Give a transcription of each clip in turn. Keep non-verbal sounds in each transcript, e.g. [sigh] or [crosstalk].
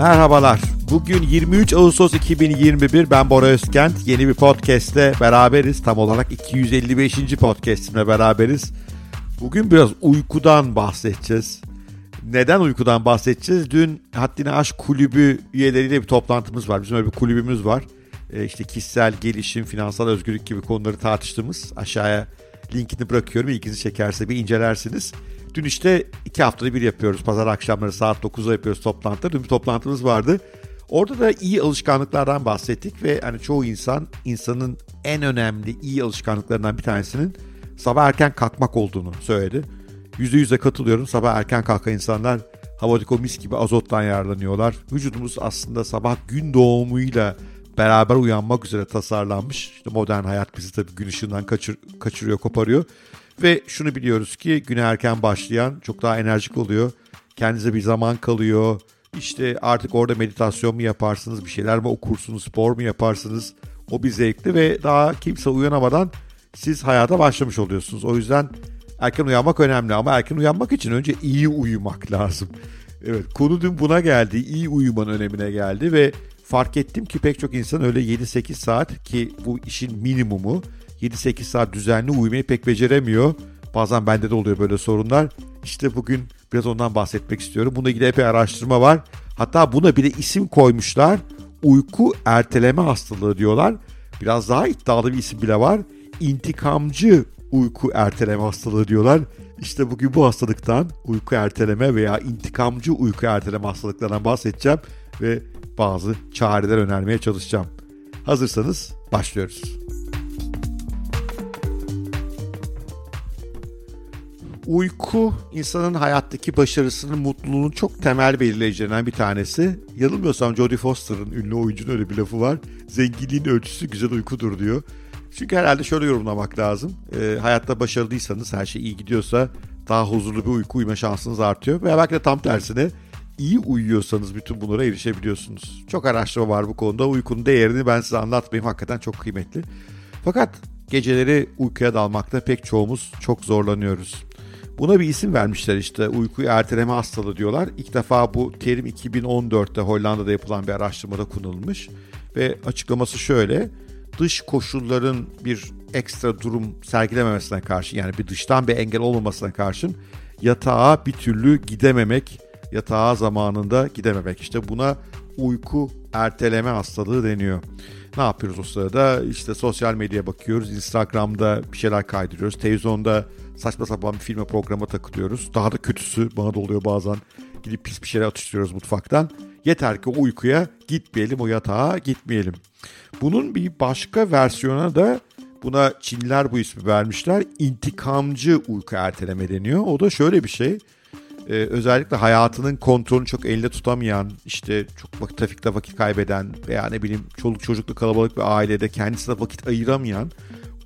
Merhabalar. Bugün 23 Ağustos 2021. Ben Bora Özkent. Yeni bir podcast'te beraberiz. Tam olarak 255. podcast'imle beraberiz. Bugün biraz uykudan bahsedeceğiz. Neden uykudan bahsedeceğiz? Dün Haddine Aşk Kulübü üyeleriyle bir toplantımız var. Bizim öyle bir kulübümüz var. Ee, işte kişisel gelişim, finansal özgürlük gibi konuları tartıştığımız aşağıya linkini bırakıyorum. İlginizi çekerse bir incelersiniz. Dün işte iki haftada bir yapıyoruz. Pazar akşamları saat 9'da yapıyoruz toplantıları. Dün bir toplantımız vardı. Orada da iyi alışkanlıklardan bahsettik ve hani çoğu insan insanın en önemli iyi alışkanlıklarından bir tanesinin sabah erken kalkmak olduğunu söyledi. Yüzde yüze katılıyorum. Sabah erken kalkan insanlar havadaki o mis gibi azottan yararlanıyorlar. Vücudumuz aslında sabah gün doğumuyla beraber uyanmak üzere tasarlanmış. İşte modern hayat bizi tabii gün ışığından kaçır, kaçırıyor, koparıyor. Ve şunu biliyoruz ki güne erken başlayan çok daha enerjik oluyor. Kendinize bir zaman kalıyor. İşte artık orada meditasyon mu yaparsınız, bir şeyler mi okursunuz, spor mu yaparsınız? O bir zevkli ve daha kimse uyanamadan siz hayata başlamış oluyorsunuz. O yüzden erken uyanmak önemli ama erken uyanmak için önce iyi uyumak lazım. Evet konu dün buna geldi. İyi uyumanın önemine geldi ve fark ettim ki pek çok insan öyle 7-8 saat ki bu işin minimumu 7-8 saat düzenli uyumayı pek beceremiyor. Bazen bende de oluyor böyle sorunlar. İşte bugün biraz ondan bahsetmek istiyorum. Bununla ilgili epey araştırma var. Hatta buna bir de isim koymuşlar. Uyku erteleme hastalığı diyorlar. Biraz daha iddialı bir isim bile var. İntikamcı uyku erteleme hastalığı diyorlar. İşte bugün bu hastalıktan uyku erteleme veya intikamcı uyku erteleme hastalıklarından bahsedeceğim ve bazı çareler önermeye çalışacağım. Hazırsanız başlıyoruz. Uyku insanın hayattaki başarısının, mutluluğunun çok temel belirleyicilerinden bir tanesi. Yanılmıyorsam Jodie Foster'ın ünlü oyuncunun öyle bir lafı var. Zenginliğin ölçüsü güzel uykudur diyor. Çünkü herhalde şöyle yorumlamak lazım. E, hayatta başarılıysanız, her şey iyi gidiyorsa daha huzurlu bir uyku uyuma şansınız artıyor. Veya belki de tam tersine iyi uyuyorsanız bütün bunlara erişebiliyorsunuz. Çok araştırma var bu konuda. Uykunun değerini ben size anlatmayayım. Hakikaten çok kıymetli. Fakat geceleri uykuya dalmakta pek çoğumuz çok zorlanıyoruz. Buna bir isim vermişler işte uykuyu erteleme hastalığı diyorlar. İlk defa bu terim 2014'te Hollanda'da yapılan bir araştırmada kullanılmış. Ve açıklaması şöyle dış koşulların bir ekstra durum sergilememesine karşı yani bir dıştan bir engel olmamasına karşın yatağa bir türlü gidememek, yatağa zamanında gidememek. İşte buna uyku erteleme hastalığı deniyor. Ne yapıyoruz o sırada? İşte sosyal medyaya bakıyoruz, Instagram'da bir şeyler kaydırıyoruz, televizyonda saçma sapan bir filme programa takılıyoruz. Daha da kötüsü bana da oluyor bazen. Gidip pis bir şeyler atıştırıyoruz mutfaktan. Yeter ki o uykuya gitmeyelim, o yatağa gitmeyelim. Bunun bir başka versiyona da buna Çinliler bu ismi vermişler. İntikamcı uyku erteleme deniyor. O da şöyle bir şey. Ee, özellikle hayatının kontrolünü çok elde tutamayan, işte çok vakit, trafikte vakit kaybeden veya ne bileyim çoluk çocuklu kalabalık bir ailede kendisine vakit ayıramayan,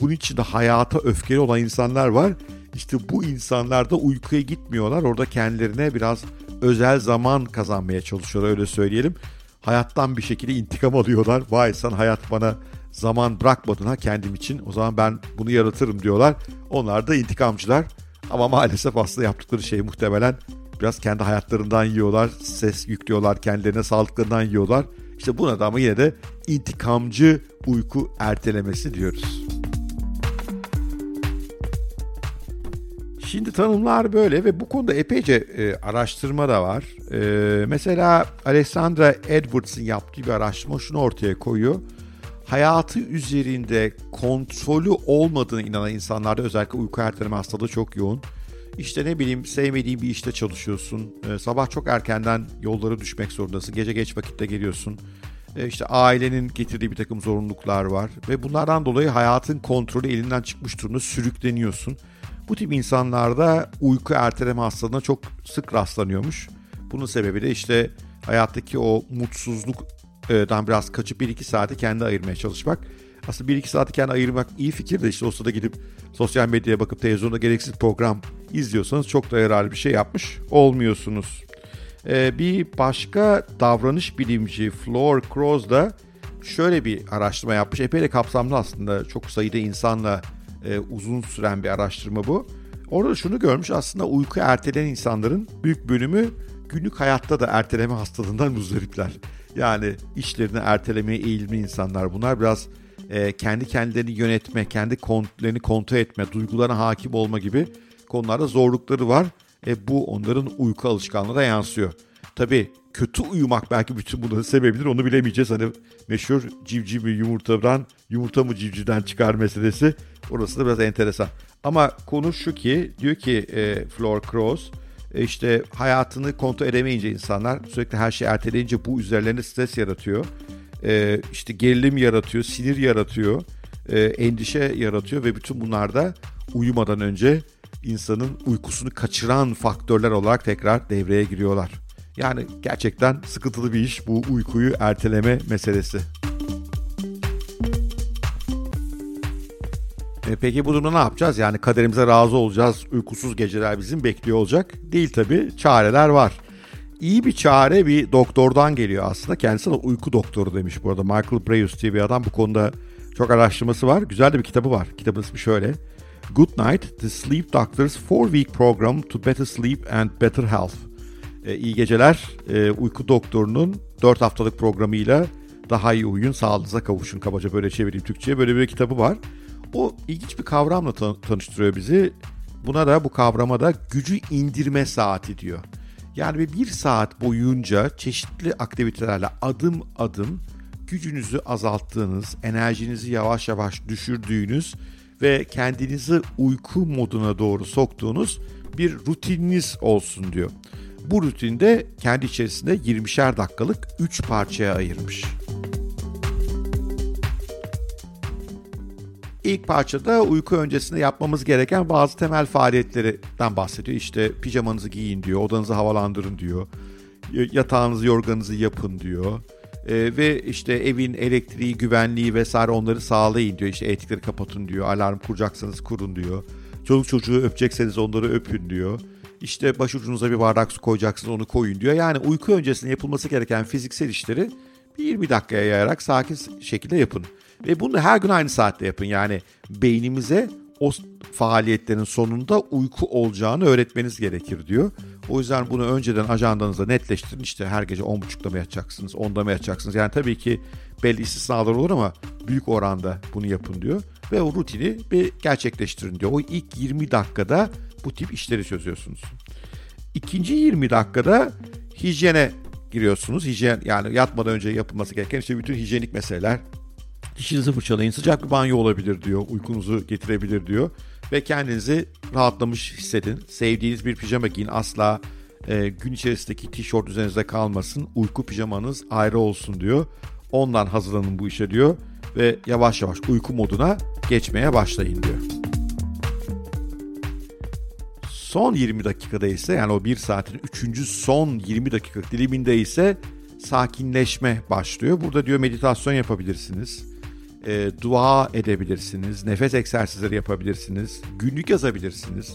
bunun için de hayata öfkeli olan insanlar var. İşte bu insanlar da uykuya gitmiyorlar. Orada kendilerine biraz özel zaman kazanmaya çalışıyorlar öyle söyleyelim. Hayattan bir şekilde intikam alıyorlar. Vay sen hayat bana zaman bırakmadın ha kendim için. O zaman ben bunu yaratırım diyorlar. Onlar da intikamcılar. Ama maalesef aslında yaptıkları şey muhtemelen biraz kendi hayatlarından yiyorlar. Ses yüklüyorlar kendilerine sağlıklarından yiyorlar. İşte buna da ama yine de intikamcı uyku ertelemesi diyoruz. Şimdi tanımlar böyle ve bu konuda epeyce e, araştırma da var. E, mesela Alessandra Edwards'ın yaptığı bir araştırma şunu ortaya koyuyor. Hayatı üzerinde kontrolü olmadığını inanan insanlarda özellikle uyku erteleme hastalığı çok yoğun. İşte ne bileyim sevmediğin bir işte çalışıyorsun. E, sabah çok erkenden yollara düşmek zorundasın. Gece geç vakitte geliyorsun. E, işte ailenin getirdiği bir takım zorunluluklar var. Ve bunlardan dolayı hayatın kontrolü elinden çıkmış durumda sürükleniyorsun. Bu tip insanlarda uyku erteleme hastalığına çok sık rastlanıyormuş. Bunun sebebi de işte hayattaki o mutsuzluktan biraz kaçıp 1-2 saati kendi ayırmaya çalışmak. Aslında 1-2 saati kendi ayırmak iyi fikir de işte o sırada gidip sosyal medyaya bakıp televizyonda gereksiz program izliyorsanız çok da yararlı bir şey yapmış olmuyorsunuz. Bir başka davranış bilimci Flor Cross da şöyle bir araştırma yapmış. Epey de kapsamlı aslında çok sayıda insanla uzun süren bir araştırma bu. Orada şunu görmüş aslında uyku erteleyen insanların büyük bölümü günlük hayatta da erteleme hastalığından [laughs] muzdaripler. Yani işlerini ertelemeye eğilimli insanlar bunlar biraz e, kendi kendilerini yönetme, kendi kontrollerini kontrol etme, duygularına hakim olma gibi konularda zorlukları var. E, bu onların uyku alışkanlığına yansıyor. Tabii kötü uyumak belki bütün bunların sebebidir onu bilemeyeceğiz. Hani meşhur civciv mi yumurtadan yumurta mı civcivden çıkar meselesi orası da biraz enteresan. Ama konu şu ki diyor ki e, Flor Cross işte hayatını kontrol edemeyince insanlar sürekli her şeyi erteleyince bu üzerlerine stres yaratıyor. E, işte gerilim yaratıyor, sinir yaratıyor, e, endişe yaratıyor ve bütün bunlar da uyumadan önce insanın uykusunu kaçıran faktörler olarak tekrar devreye giriyorlar. Yani gerçekten sıkıntılı bir iş bu uykuyu erteleme meselesi. E peki bu durumda ne yapacağız? Yani kaderimize razı olacağız, uykusuz geceler bizim bekliyor olacak. Değil tabii, çareler var. İyi bir çare bir doktordan geliyor aslında. Kendisi de uyku doktoru demiş bu arada. Michael Breus diye bir adam bu konuda çok araştırması var. Güzel de bir kitabı var. Kitabın ismi şöyle. Good Night, The Sleep Doctor's 4-Week Program to Better Sleep and Better Health. E, iyi geceler. E, uyku doktorunun 4 haftalık programıyla daha iyi uyuyun, sağlığınıza kavuşun. Kabaca böyle çevireyim Türkçe'ye. Böyle bir kitabı var. O ilginç bir kavramla tan- tanıştırıyor bizi. Buna da bu kavrama da gücü indirme saati diyor. Yani bir saat boyunca çeşitli aktivitelerle adım adım gücünüzü azalttığınız, enerjinizi yavaş yavaş düşürdüğünüz ve kendinizi uyku moduna doğru soktuğunuz bir rutininiz olsun diyor. Bu rutinde kendi içerisinde 20'şer dakikalık 3 parçaya ayırmış. İlk parçada uyku öncesinde yapmamız gereken bazı temel faaliyetlerden bahsediyor. İşte pijamanızı giyin diyor, odanızı havalandırın diyor, yatağınızı, yorganınızı yapın diyor. Ee, ve işte evin elektriği, güvenliği vesaire onları sağlayın diyor. İşte elektrikleri kapatın diyor, alarm kuracaksanız kurun diyor. Çoluk çocuğu öpecekseniz onları öpün diyor. İşte başucunuza bir bardak su koyacaksınız onu koyun diyor. Yani uyku öncesinde yapılması gereken fiziksel işleri 20 dakikaya yayarak sakin şekilde yapın. Ve bunu her gün aynı saatte yapın. Yani beynimize o faaliyetlerin sonunda uyku olacağını öğretmeniz gerekir diyor. O yüzden bunu önceden ajandanızda netleştirin. İşte her gece 10.30'da mı yatacaksınız, 10'da mı yatacaksınız? Yani tabii ki belli istisnalar olur ama büyük oranda bunu yapın diyor. Ve o rutini bir gerçekleştirin diyor. O ilk 20 dakikada bu tip işleri çözüyorsunuz. İkinci 20 dakikada hijyene giriyorsunuz. Hijyen yani yatmadan önce yapılması gereken işte bütün hijyenik meseleler. Dişinizi fırçalayın. Sıcak bir banyo olabilir diyor. Uykunuzu getirebilir diyor. Ve kendinizi rahatlamış hissedin. Sevdiğiniz bir pijama giyin. Asla e, gün içerisindeki tişört üzerinizde kalmasın. Uyku pijamanız ayrı olsun diyor. Ondan hazırlanın bu işe diyor. Ve yavaş yavaş uyku moduna geçmeye başlayın diyor. Son 20 dakikada ise yani o 1 saatin 3. son 20 dakika diliminde ise sakinleşme başlıyor. Burada diyor meditasyon yapabilirsiniz. E, dua edebilirsiniz. Nefes egzersizleri yapabilirsiniz. Günlük yazabilirsiniz.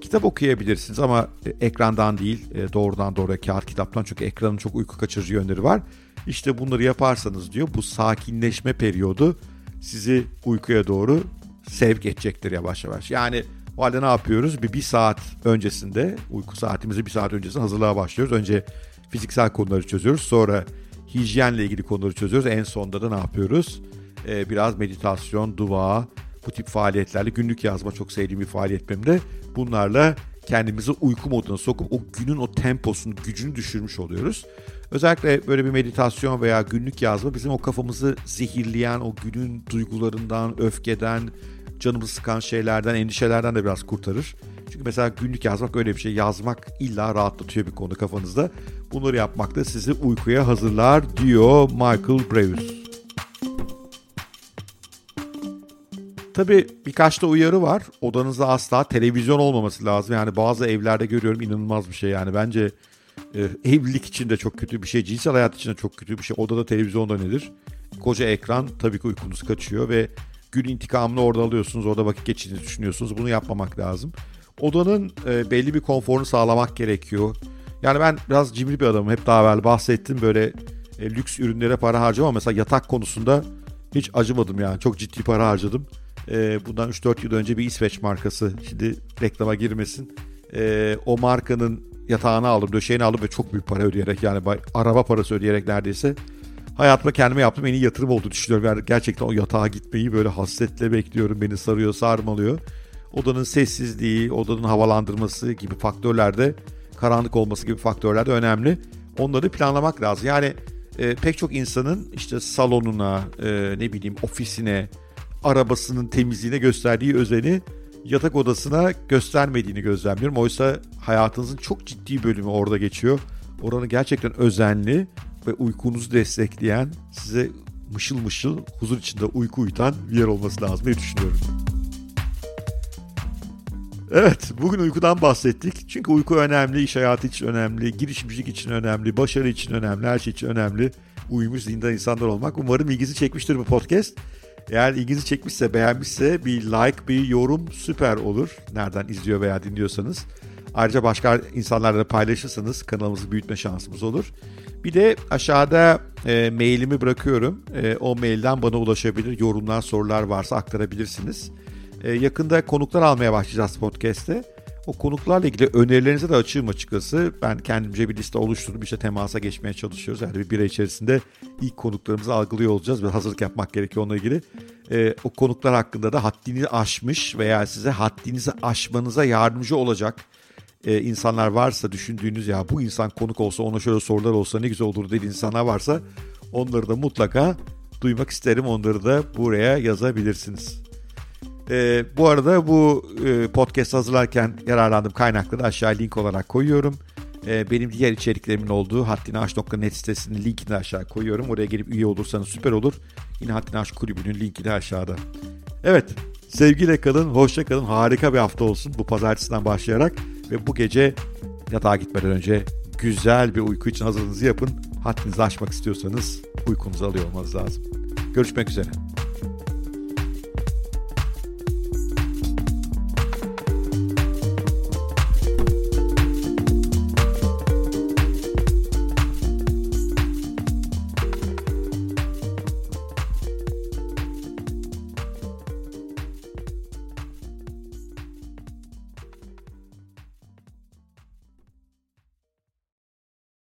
Kitap okuyabilirsiniz ama e, ekrandan değil e, doğrudan doğruya kağıt kitaptan çünkü ekranın çok uyku kaçırıcı yönleri var. İşte bunları yaparsanız diyor bu sakinleşme periyodu sizi uykuya doğru sevk edecektir yavaş yavaş. Yani o halde ne yapıyoruz? Bir, bir saat öncesinde, uyku saatimizi bir saat öncesinde hazırlığa başlıyoruz. Önce fiziksel konuları çözüyoruz. Sonra hijyenle ilgili konuları çözüyoruz. En sonunda da ne yapıyoruz? Ee, biraz meditasyon, dua, bu tip faaliyetlerle günlük yazma çok sevdiğim bir faaliyet benim de. Bunlarla kendimizi uyku moduna sokup o günün o temposunu, gücünü düşürmüş oluyoruz. Özellikle böyle bir meditasyon veya günlük yazma bizim o kafamızı zehirleyen, o günün duygularından, öfkeden, canımızı sıkan şeylerden, endişelerden de biraz kurtarır. Çünkü mesela günlük yazmak öyle bir şey. Yazmak illa rahatlatıyor bir konu kafanızda. Bunları yapmak da sizi uykuya hazırlar diyor Michael Breus. Tabii birkaç da uyarı var. Odanızda asla televizyon olmaması lazım. Yani bazı evlerde görüyorum inanılmaz bir şey. Yani bence e, evlilik için de çok kötü bir şey. Cinsel hayat için de çok kötü bir şey. Odada televizyon da nedir? Koca ekran tabii ki uykunuz kaçıyor ve gün intikamını orada alıyorsunuz. Orada vakit geçirdiğinizi düşünüyorsunuz. Bunu yapmamak lazım. Odanın e, belli bir konforunu sağlamak gerekiyor. Yani ben biraz cimri bir adamım. Hep daha evvel bahsettim. Böyle e, lüks ürünlere para harcamam. Mesela yatak konusunda hiç acımadım yani. Çok ciddi para harcadım. E, bundan 3-4 yıl önce bir İsveç markası. Şimdi reklama girmesin. E, o markanın yatağını aldım, döşeğini aldım ve çok büyük para ödeyerek yani araba parası ödeyerek neredeyse hayatımda kendime yaptığım en iyi yatırım oldu düşünüyorum. Gerçekten o yatağa gitmeyi böyle hasretle bekliyorum. Beni sarıyor, sarmalıyor. Odanın sessizliği, odanın havalandırması gibi faktörlerde, karanlık olması gibi faktörler de önemli. Onları planlamak lazım. Yani e, pek çok insanın işte salonuna, e, ne bileyim ofisine, arabasının temizliğine gösterdiği özeni yatak odasına göstermediğini gözlemliyorum. Oysa hayatınızın çok ciddi bölümü orada geçiyor. Oranı gerçekten özenli ve uykunuzu destekleyen, size mışıl mışıl huzur içinde uyku uyutan bir yer olması lazım diye düşünüyorum. Evet, bugün uykudan bahsettik. Çünkü uyku önemli, iş hayatı için önemli, girişimcilik için önemli, başarı için önemli, her şey için önemli. Uyumuş zinde insanlar olmak. Umarım ilginizi çekmiştir bu podcast. Eğer ilginizi çekmişse, beğenmişse bir like, bir yorum süper olur. Nereden izliyor veya dinliyorsanız. Ayrıca başka insanlarla paylaşırsanız kanalımızı büyütme şansımız olur. Bir de aşağıda e, mailimi bırakıyorum. E, o mailden bana ulaşabilir. Yorumlar, sorular varsa aktarabilirsiniz. E, yakında konuklar almaya başlayacağız podcast'te. O konuklarla ilgili önerilerinize de açığım açıkçası. Ben kendimce bir liste oluşturup işte temasa geçmeye çalışıyoruz. Yani bir bire içerisinde ilk konuklarımızı algılıyor olacağız ve hazırlık yapmak gerekiyor onunla ilgili. E, o konuklar hakkında da haddini aşmış veya size haddinizi aşmanıza yardımcı olacak e, insanlar varsa düşündüğünüz ya bu insan konuk olsa ona şöyle sorular olsa ne güzel olur dediğiniz insanlar varsa onları da mutlaka duymak isterim. Onları da buraya yazabilirsiniz. E, bu arada bu e, podcast hazırlarken yararlandığım kaynakları aşağı link olarak koyuyorum. E, benim diğer içeriklerimin olduğu haddinaş.net sitesinin linkini de aşağı koyuyorum. Oraya gelip üye olursanız süper olur. Yine Haddinaş Kulübü'nün linki de aşağıda. Evet sevgiyle kalın, hoşça kalın. Harika bir hafta olsun bu pazartesinden başlayarak. Ve bu gece yatağa gitmeden önce güzel bir uyku için hazırlığınızı yapın. Haddinizi aşmak istiyorsanız uykunuzu alıyor olmanız lazım. Görüşmek üzere.